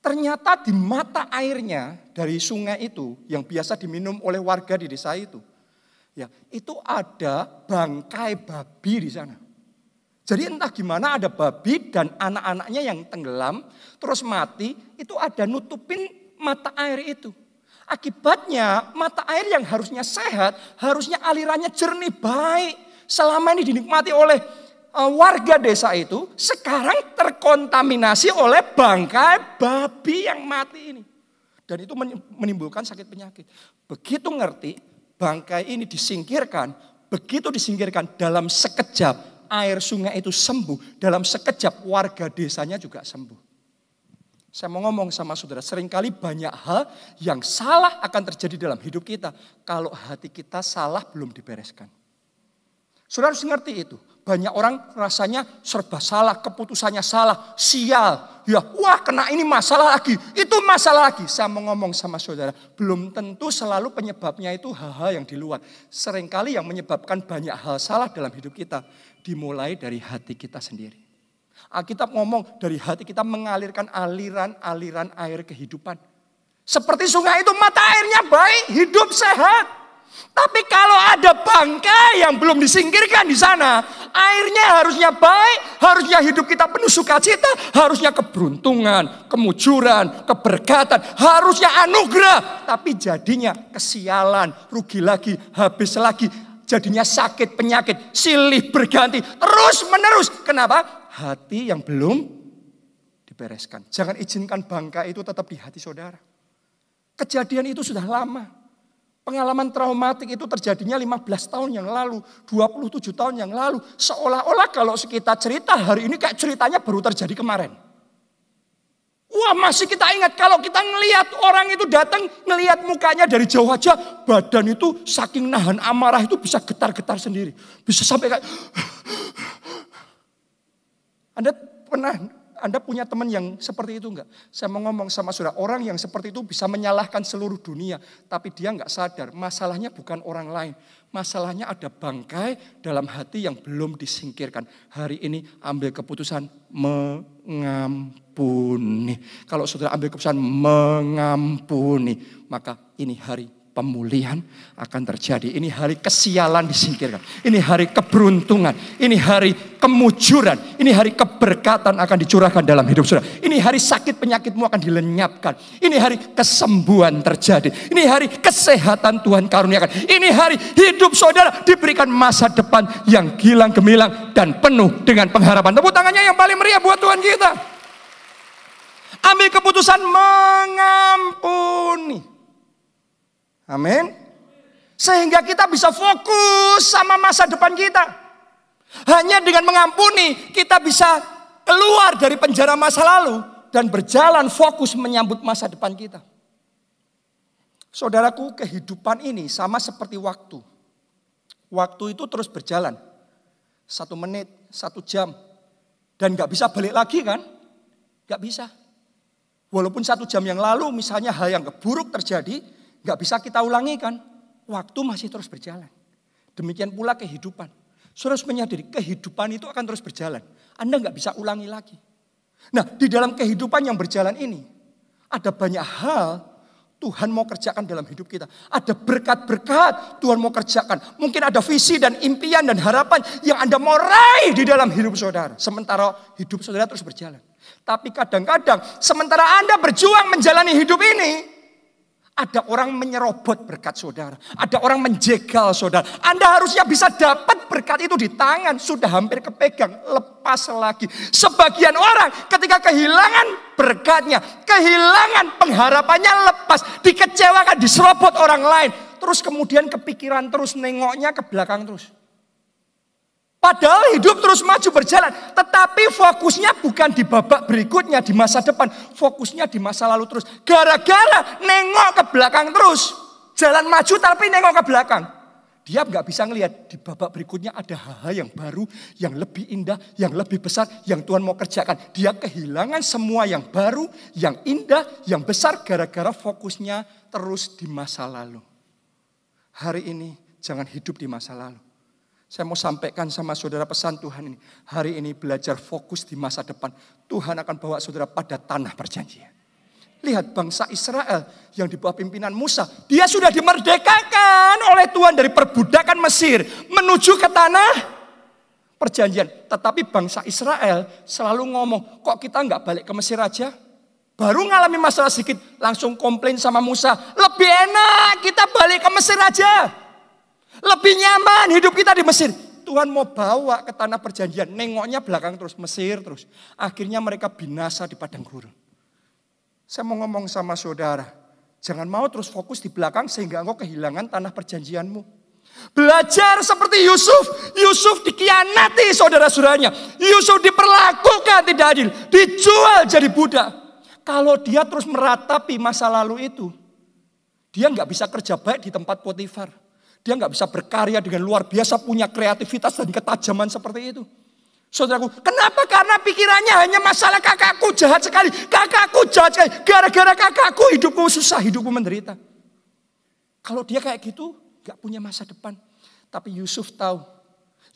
Ternyata di mata airnya dari sungai itu yang biasa diminum oleh warga di desa itu, ya itu ada bangkai babi di sana. Jadi entah gimana ada babi dan anak-anaknya yang tenggelam terus mati itu ada nutupin mata air itu. Akibatnya mata air yang harusnya sehat, harusnya alirannya jernih baik. Selama ini dinikmati oleh warga desa itu sekarang terkontaminasi oleh bangkai babi yang mati ini. Dan itu menimbulkan sakit penyakit. Begitu ngerti bangkai ini disingkirkan, begitu disingkirkan dalam sekejap air sungai itu sembuh, dalam sekejap warga desanya juga sembuh. Saya mau ngomong sama saudara, sering kali banyak hal yang salah akan terjadi dalam hidup kita kalau hati kita salah belum dibereskan. Saudara harus ngerti itu. Banyak orang rasanya serba salah, keputusannya salah, sial. Ya, wah kena ini masalah lagi, itu masalah lagi. Saya mau ngomong sama saudara, belum tentu selalu penyebabnya itu hal-hal yang di luar. Seringkali yang menyebabkan banyak hal salah dalam hidup kita dimulai dari hati kita sendiri. Alkitab ngomong dari hati kita mengalirkan aliran-aliran air kehidupan. Seperti sungai itu mata airnya baik, hidup sehat. Tapi kalau ada bangkai yang belum disingkirkan di sana, airnya harusnya baik, harusnya hidup kita penuh sukacita, harusnya keberuntungan, kemujuran, keberkatan, harusnya anugerah. Tapi jadinya kesialan, rugi lagi, habis lagi, jadinya sakit, penyakit, silih berganti, terus menerus. Kenapa? Hati yang belum dibereskan. Jangan izinkan bangkai itu tetap di hati saudara. Kejadian itu sudah lama. Pengalaman traumatik itu terjadinya 15 tahun yang lalu, 27 tahun yang lalu. Seolah-olah kalau kita cerita hari ini kayak ceritanya baru terjadi kemarin. Wah masih kita ingat kalau kita ngelihat orang itu datang ngelihat mukanya dari jauh aja badan itu saking nahan amarah itu bisa getar-getar sendiri. Bisa sampai kayak Anda pernah anda punya teman yang seperti itu enggak? Saya mau ngomong sama saudara, orang yang seperti itu bisa menyalahkan seluruh dunia. Tapi dia enggak sadar, masalahnya bukan orang lain. Masalahnya ada bangkai dalam hati yang belum disingkirkan. Hari ini ambil keputusan mengampuni. Kalau saudara ambil keputusan mengampuni, maka ini hari pemulihan akan terjadi. Ini hari kesialan disingkirkan. Ini hari keberuntungan. Ini hari kemujuran. Ini hari keberkatan akan dicurahkan dalam hidup saudara. Ini hari sakit penyakitmu akan dilenyapkan. Ini hari kesembuhan terjadi. Ini hari kesehatan Tuhan karuniakan. Ini hari hidup saudara diberikan masa depan yang gilang gemilang dan penuh dengan pengharapan. Tepuk tangannya yang paling meriah buat Tuhan kita. Ambil keputusan mengampuni. Amin. Sehingga kita bisa fokus sama masa depan kita. Hanya dengan mengampuni kita bisa keluar dari penjara masa lalu dan berjalan fokus menyambut masa depan kita. Saudaraku, kehidupan ini sama seperti waktu. Waktu itu terus berjalan. Satu menit, satu jam. Dan gak bisa balik lagi kan? Gak bisa. Walaupun satu jam yang lalu misalnya hal yang buruk terjadi, nggak bisa kita ulangi kan? Waktu masih terus berjalan. Demikian pula kehidupan. Saudara harus menyadari kehidupan itu akan terus berjalan. Anda nggak bisa ulangi lagi. Nah di dalam kehidupan yang berjalan ini ada banyak hal Tuhan mau kerjakan dalam hidup kita. Ada berkat-berkat Tuhan mau kerjakan. Mungkin ada visi dan impian dan harapan yang Anda mau raih di dalam hidup saudara. Sementara hidup saudara terus berjalan. Tapi kadang-kadang sementara Anda berjuang menjalani hidup ini, ada orang menyerobot berkat saudara. Ada orang menjegal saudara. Anda harusnya bisa dapat berkat itu di tangan. Sudah hampir kepegang. Lepas lagi. Sebagian orang ketika kehilangan berkatnya. Kehilangan pengharapannya lepas. Dikecewakan, diserobot orang lain. Terus kemudian kepikiran terus nengoknya ke belakang terus. Padahal hidup terus maju berjalan. Tetapi fokusnya bukan di babak berikutnya, di masa depan. Fokusnya di masa lalu terus. Gara-gara nengok ke belakang terus. Jalan maju tapi nengok ke belakang. Dia nggak bisa ngelihat di babak berikutnya ada hal-hal yang baru, yang lebih indah, yang lebih besar, yang Tuhan mau kerjakan. Dia kehilangan semua yang baru, yang indah, yang besar gara-gara fokusnya terus di masa lalu. Hari ini jangan hidup di masa lalu. Saya mau sampaikan sama saudara pesan Tuhan ini. Hari ini belajar fokus di masa depan. Tuhan akan bawa saudara pada tanah perjanjian. Lihat bangsa Israel yang di bawah pimpinan Musa. Dia sudah dimerdekakan oleh Tuhan dari perbudakan Mesir. Menuju ke tanah perjanjian. Tetapi bangsa Israel selalu ngomong, kok kita nggak balik ke Mesir aja? Baru ngalami masalah sedikit, langsung komplain sama Musa. Lebih enak kita balik ke Mesir aja. Lebih nyaman hidup kita di Mesir. Tuhan mau bawa ke tanah perjanjian. Nengoknya belakang terus, Mesir terus. Akhirnya mereka binasa di padang gurun. Saya mau ngomong sama saudara. Jangan mau terus fokus di belakang sehingga engkau kehilangan tanah perjanjianmu. Belajar seperti Yusuf. Yusuf dikianati saudara-saudaranya. Yusuf diperlakukan tidak adil. Dijual jadi budak. Kalau dia terus meratapi masa lalu itu. Dia nggak bisa kerja baik di tempat Potifar. Dia nggak bisa berkarya dengan luar biasa, punya kreativitas dan ketajaman seperti itu. Saudaraku, kenapa? Karena pikirannya hanya masalah kakakku jahat sekali. Kakakku jahat sekali. Gara-gara kakakku hidupku susah, hidupku menderita. Kalau dia kayak gitu, nggak punya masa depan. Tapi Yusuf tahu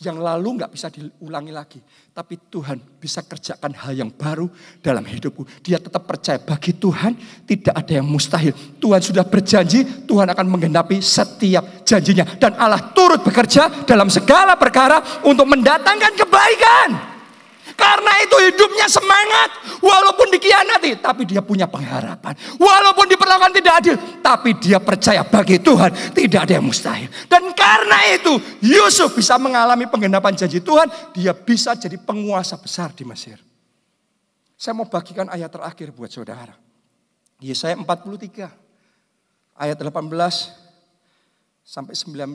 yang lalu nggak bisa diulangi lagi. Tapi Tuhan bisa kerjakan hal yang baru dalam hidupku. Dia tetap percaya bagi Tuhan tidak ada yang mustahil. Tuhan sudah berjanji, Tuhan akan menggenapi setiap janjinya. Dan Allah turut bekerja dalam segala perkara untuk mendatangkan kebaikan. Karena itu hidupnya semangat. Walaupun dikhianati, tapi dia punya pengharapan. Walaupun diperlakukan tidak adil, tapi dia percaya bagi Tuhan tidak ada yang mustahil. Dan karena itu Yusuf bisa mengalami penggenapan janji Tuhan. Dia bisa jadi penguasa besar di Mesir. Saya mau bagikan ayat terakhir buat saudara. Yesaya 43 ayat 18 sampai 19.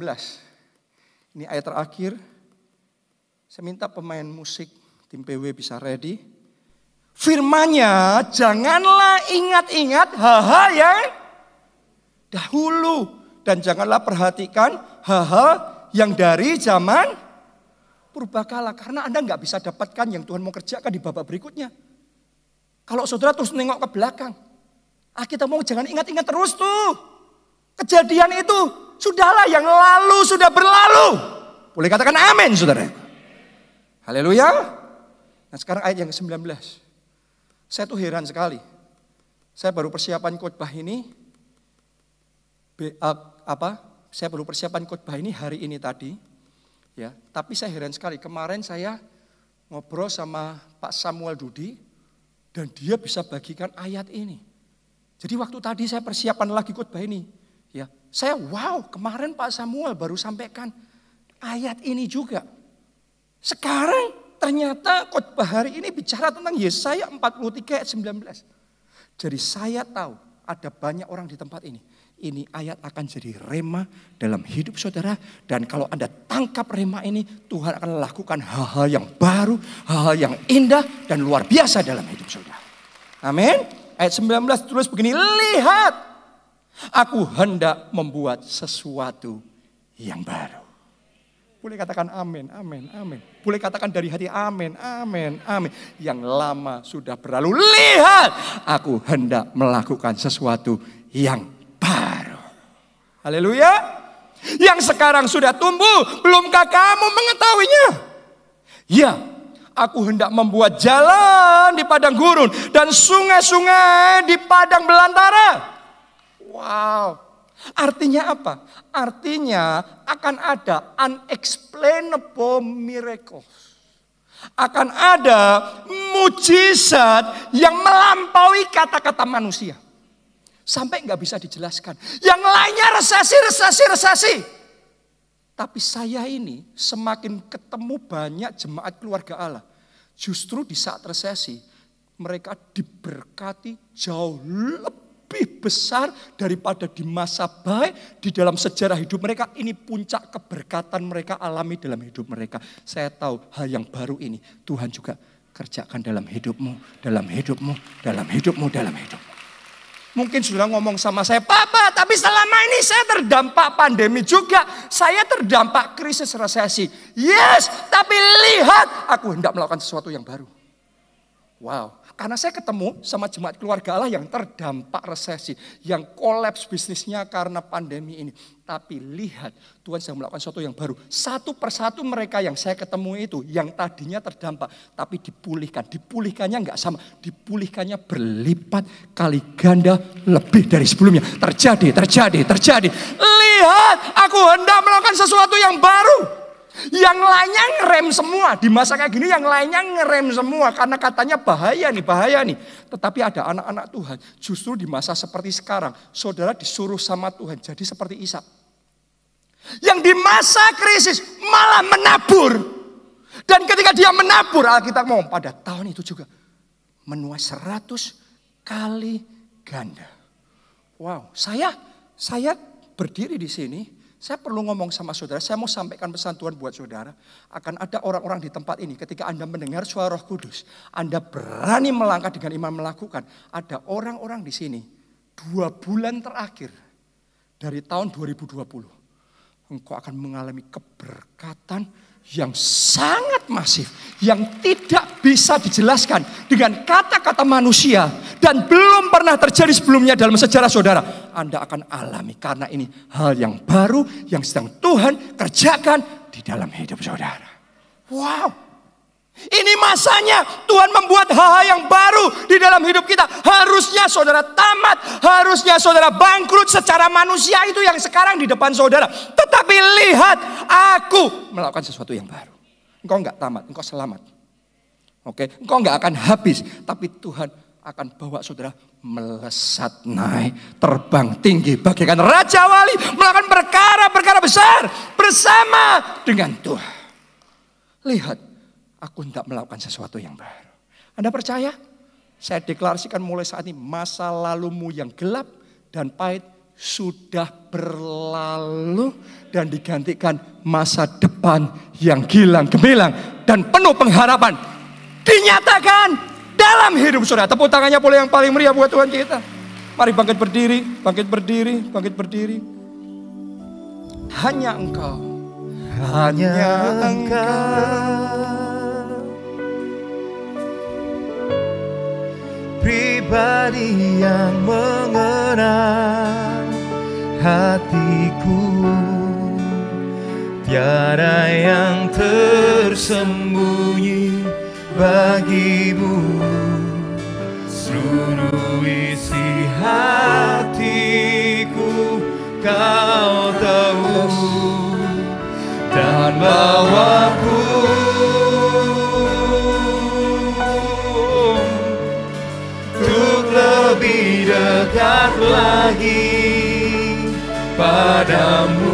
Ini ayat terakhir. Saya minta pemain musik Tim PW bisa ready. Firmanya janganlah ingat-ingat hal-hal yang dahulu. Dan janganlah perhatikan hal-hal yang dari zaman purbakala. Karena Anda nggak bisa dapatkan yang Tuhan mau kerjakan di babak berikutnya. Kalau saudara terus nengok ke belakang. Ah kita mau jangan ingat-ingat terus tuh. Kejadian itu sudahlah yang lalu sudah berlalu. Boleh katakan amin saudara. Haleluya. Nah sekarang ayat yang ke-19. Saya tuh heran sekali. Saya baru persiapan khotbah ini. Be, uh, apa? Saya baru persiapan khotbah ini hari ini tadi. Ya, tapi saya heran sekali. Kemarin saya ngobrol sama Pak Samuel Dudi dan dia bisa bagikan ayat ini. Jadi waktu tadi saya persiapan lagi khotbah ini, ya, saya wow, kemarin Pak Samuel baru sampaikan ayat ini juga. Sekarang Ternyata khotbah hari ini bicara tentang Yesaya 43 ayat 19. Jadi saya tahu ada banyak orang di tempat ini. Ini ayat akan jadi rema dalam hidup saudara. Dan kalau Anda tangkap rema ini, Tuhan akan lakukan hal-hal yang baru, hal-hal yang indah dan luar biasa dalam hidup saudara. Amin. Ayat 19 terus begini, lihat aku hendak membuat sesuatu yang baru. Boleh katakan amin, amin, amin. Boleh katakan dari hati amin, amin, amin. Yang lama sudah berlalu. Lihat, aku hendak melakukan sesuatu yang baru. Haleluya. Yang sekarang sudah tumbuh, belumkah kamu mengetahuinya? Ya, aku hendak membuat jalan di padang gurun dan sungai-sungai di padang belantara. Wow. Artinya apa? Artinya akan ada unexplainable miracle. Akan ada mujizat yang melampaui kata-kata manusia. Sampai nggak bisa dijelaskan. Yang lainnya resesi, resesi, resesi. Tapi saya ini semakin ketemu banyak jemaat keluarga Allah. Justru di saat resesi mereka diberkati jauh lebih lebih besar daripada di masa baik di dalam sejarah hidup mereka. Ini puncak keberkatan mereka alami dalam hidup mereka. Saya tahu hal yang baru ini Tuhan juga kerjakan dalam hidupmu, dalam hidupmu, dalam hidupmu, dalam hidupmu. Mungkin sudah ngomong sama saya, Papa, tapi selama ini saya terdampak pandemi juga. Saya terdampak krisis resesi. Yes, tapi lihat, aku hendak melakukan sesuatu yang baru. Wow, karena saya ketemu sama jemaat keluarga Allah yang terdampak resesi, yang kolaps bisnisnya karena pandemi ini. Tapi lihat, Tuhan sedang melakukan sesuatu yang baru. Satu persatu mereka yang saya ketemu itu, yang tadinya terdampak, tapi dipulihkan. Dipulihkannya nggak sama, dipulihkannya berlipat kali ganda lebih dari sebelumnya. Terjadi, terjadi, terjadi. Lihat, aku hendak melakukan sesuatu yang baru. Yang lainnya ngerem semua. Di masa kayak gini yang lainnya ngerem semua. Karena katanya bahaya nih, bahaya nih. Tetapi ada anak-anak Tuhan. Justru di masa seperti sekarang. Saudara disuruh sama Tuhan jadi seperti Isa. Yang di masa krisis malah menabur. Dan ketika dia menabur, Alkitab ngomong pada tahun itu juga. Menuai seratus kali ganda. Wow, saya saya berdiri di sini saya perlu ngomong sama saudara, saya mau sampaikan pesan Tuhan buat saudara. Akan ada orang-orang di tempat ini ketika Anda mendengar suara roh kudus. Anda berani melangkah dengan iman melakukan. Ada orang-orang di sini, dua bulan terakhir dari tahun 2020. Engkau akan mengalami keberkatan yang sangat masif. Yang tidak bisa dijelaskan dengan kata-kata manusia. Dan belum pernah terjadi sebelumnya dalam sejarah saudara. Anda akan alami karena ini hal yang baru yang sedang Tuhan kerjakan di dalam hidup saudara. Wow. Ini masanya Tuhan membuat hal-hal yang baru di dalam hidup kita. Harusnya saudara tamat, harusnya saudara bangkrut secara manusia itu yang sekarang di depan saudara. Tetapi lihat, aku melakukan sesuatu yang baru. Engkau enggak tamat, engkau selamat. Oke, engkau enggak akan habis, tapi Tuhan akan bawa saudara melesat naik, terbang tinggi bagaikan raja wali, melakukan perkara-perkara besar bersama dengan Tuhan. Lihat, aku hendak melakukan sesuatu yang baru. Anda percaya? Saya deklarasikan mulai saat ini masa lalumu yang gelap dan pahit sudah berlalu dan digantikan masa depan yang gilang gemilang dan penuh pengharapan dinyatakan dalam hidup saudara. Tepuk tangannya boleh yang paling meriah buat Tuhan kita. Mari bangkit berdiri, bangkit berdiri, bangkit berdiri. Hanya engkau. Hanya, engkau pribadi yang mengenal hatiku. Tiada yang tersembunyi bagimu. Seluruh isi hatiku kau tahu. Dan bawaku dekat lagi padamu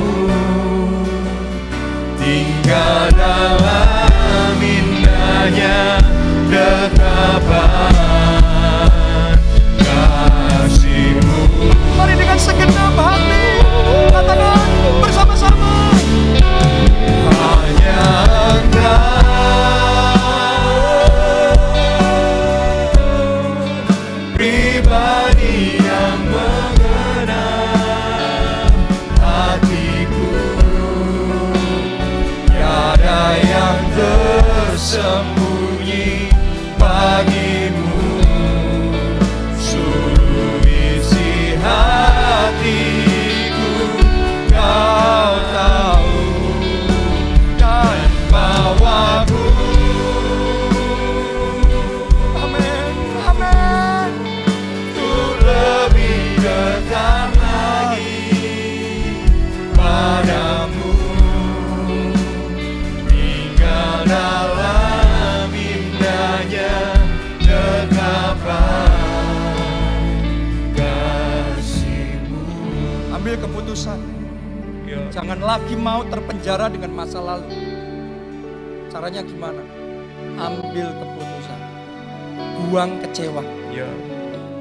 mau terpenjara dengan masa lalu. Caranya gimana? Ambil keputusan. Buang kecewa, Ya.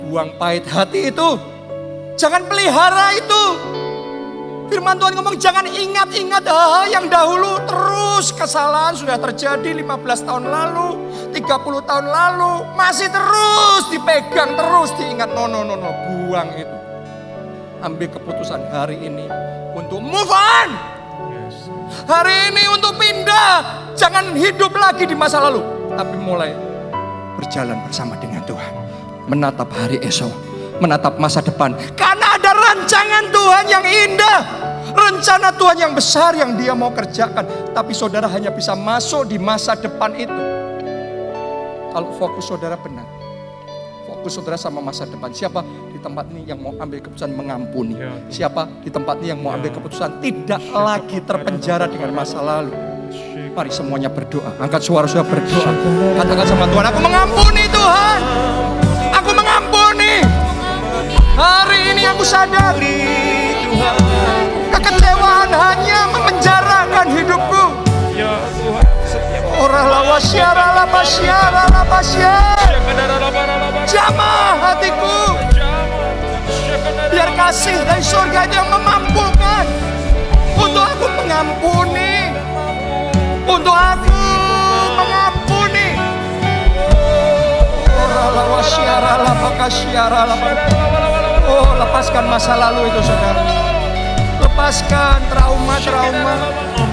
buang pahit hati itu. Jangan pelihara itu. Firman Tuhan ngomong jangan ingat-ingat ah, yang dahulu terus kesalahan sudah terjadi 15 tahun lalu, 30 tahun lalu, masih terus dipegang, terus diingat. No, no, no, no, buang itu. Ambil keputusan hari ini untuk move on. Hari ini untuk pindah. Jangan hidup lagi di masa lalu. Tapi mulai berjalan bersama dengan Tuhan. Menatap hari esok. Menatap masa depan. Karena ada rancangan Tuhan yang indah. Rencana Tuhan yang besar yang dia mau kerjakan. Tapi saudara hanya bisa masuk di masa depan itu. Kalau fokus saudara benar. Fokus saudara sama masa depan. Siapa di tempat ini yang mau ambil keputusan mengampuni? Ya. Siapa di tempat ini yang mau ambil keputusan tidak lagi terpenjara dengan masa lalu? Mari semuanya berdoa. Angkat suara suara berdoa. Katakan sama Tuhan, aku mengampuni Tuhan. Aku mengampuni. Hari ini aku sadari Tuhan. kekecewaan hanya memenjarakan hidupku. Ya Orang lawa lapa syara lapa syara. Syakadara-labara-labara. Jamah hatiku. Biar kasih dari surga itu yang memampukan. Untuk aku mengampuni. Untuk aku mengampuni. Ora lawa syara lapa kasyara lapa. Oh, lepaskan masa lalu itu saudara. Lepaskan trauma-trauma,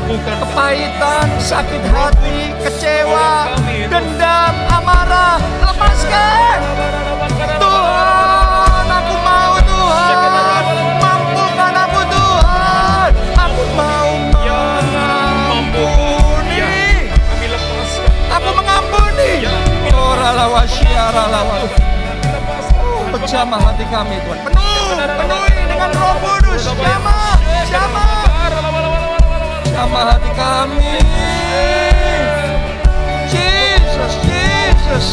kepahitan, sakit hati, kecewa, dendam, amarah. Lepaskan. Tuhan, aku mau Tuhan. Mampukan aku Tuhan. Aku mau mengampuni. Lepaskan. Aku mengampuni. Ora lawa syara lawa. Oh, jamah hati kami Tuhan. Penuh, penuhi dengan roh kudus. Jamah. Jamah hati kami. Jesus, Jesus.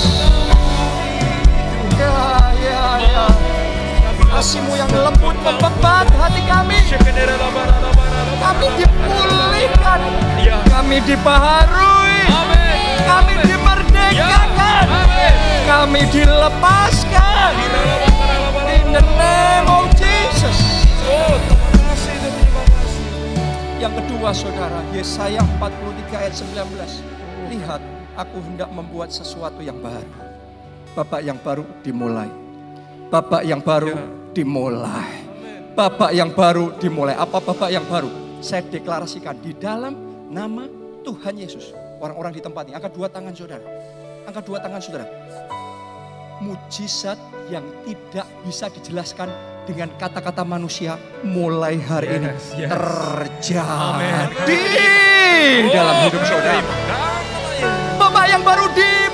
Ya, ya, ya. Kasihmu yang lembut membebat hati kami. Kami dipulihkan. Kami dibaharui. Amin. Kami dimerdekakan. Kami dilepaskan. In the name of Jesus. Yang kedua saudara, Yesaya 43 ayat 19. Lihat, aku hendak membuat sesuatu yang baru. Babak yang baru dimulai. Babak yang baru Ya. dimulai. Babak yang baru dimulai. Apa babak yang baru? Saya deklarasikan di dalam nama Tuhan Yesus. Orang-orang di tempat ini, angkat dua tangan saudara. Angkat dua tangan saudara. Mujizat yang tidak bisa dijelaskan dengan kata-kata manusia mulai hari ini Yes, terjadi dalam hidup saudara. Babak yang baru dimulai.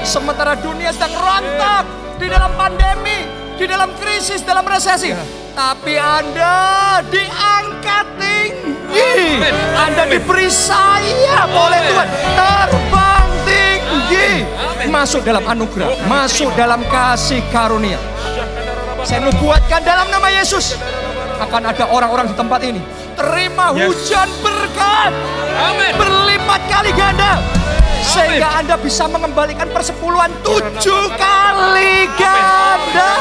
Sementara dunia sedang rontok di dalam pandemi, di dalam krisis, dalam resesi. Tapi Anda diangkat tinggi. Anda diberi sayap oleh Tuhan. Terbang tinggi. Masuk dalam anugerah. Masuk dalam kasih karunia. Saya nubuatkan dalam nama Yesus. Akan ada orang-orang di tempat ini. Terima hujan berkat. Amin. Berlipat kali ganda. Sehingga Anda bisa mengembalikan persepuluhan tujuh kali ganda.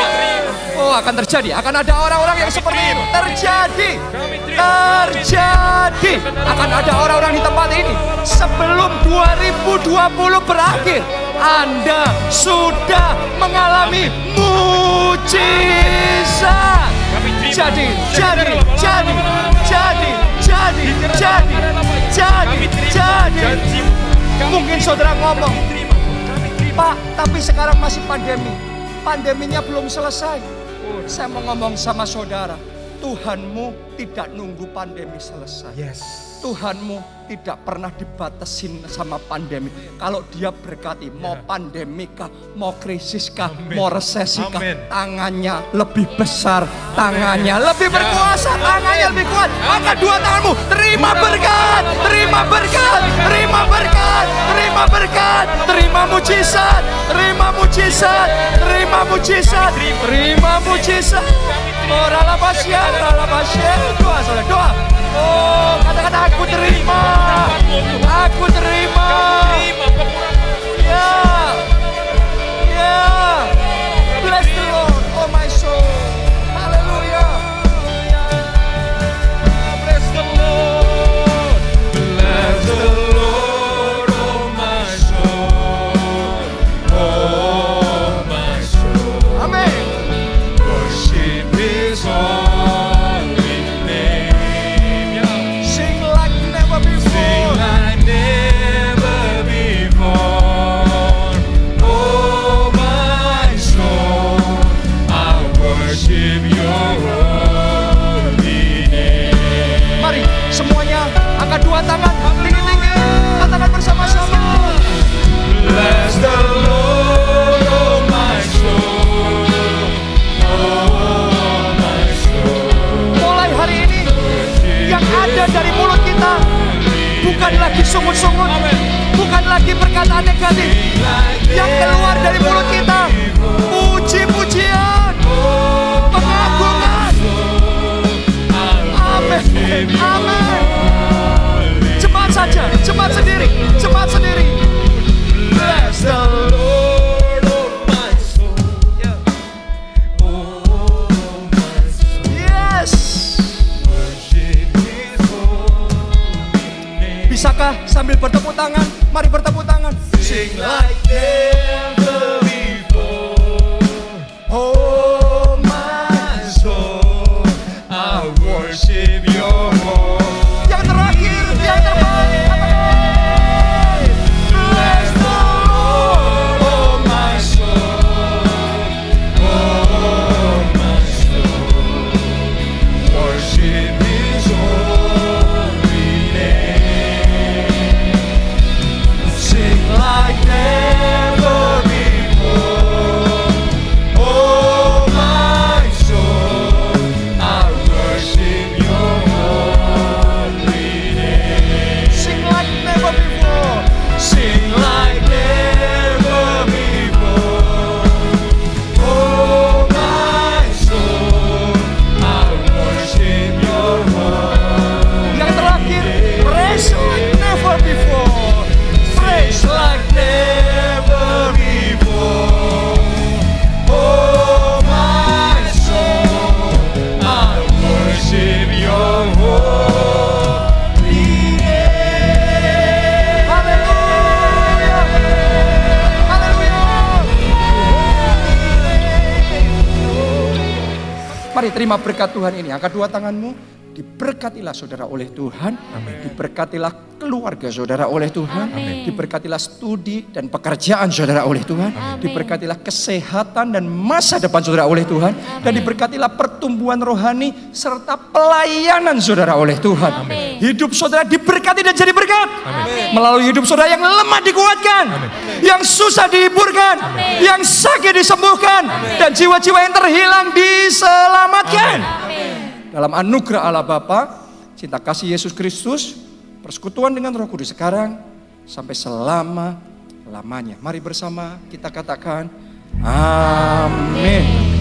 Oh akan terjadi. Akan ada orang-orang yang seperti itu. Terjadi. Terjadi. Akan ada orang-orang di tempat ini. Sebelum 2020 berakhir. Anda sudah mengalami mujizat. Jadi, jadi, jadi, jadi, jadi, jadi, jadi, jadi. Mungkin saudara ngomong, Pak, tapi sekarang masih pandemi. Pandeminya belum selesai. Saya mau ngomong sama saudara, Tuhanmu tidak nunggu pandemi selesai. Yes. Tuhanmu tidak pernah dibatasin sama pandemi. Kalau dia berkati, mau pandemi kah, mau krisis kah, Amin. mau resesi kah, Amin. tangannya lebih besar, tangannya lebih berkuasa, tangannya lebih kuat. Angkat dua tanganmu, terima berkat, terima berkat, terima berkat, terima berkat, terima mujizat, terima mujizat, terima mujizat, terima mujizat. Oh, ralabasya, ralabasya. Doa, saudara, doa. Oh, katakan aku terima. Aku terima. Terima negatif. Yang keluar dari mulut kita puji-pujian, pengagungan. Amin. Amin. Cepat saja, cepat sendiri, cepat sendiri. Bless the Lord, oh. Bisakah sambil bertepuk tangan? Mari bertepuk Mari terima berkat Tuhan ini. Angkat dua tanganmu. Diberkatilah saudara oleh Tuhan. Diberkatilah keluarga saudara oleh Tuhan. Amin. Diberkatilah studi dan pekerjaan saudara oleh Tuhan. Amin. Diberkatilah kesehatan dan masa depan saudara oleh Tuhan. Dan diberkatilah pertumbuhan rohani serta pelayanan saudara oleh Tuhan. Amin. Hidup saudara diberkati dan jadi berkat. Amin. Melalui hidup saudara yang lemah dikuatkan. Yang susah dihiburkan. Amin. Yang sakit disembuhkan. Dan jiwa-jiwa yang terhilang diselamatkan. Amin. Dalam anugerah Allah Bapa, cinta kasih Yesus Kristus, persekutuan dengan Roh Kudus sekarang sampai selama lamanya. Mari bersama kita katakan amin.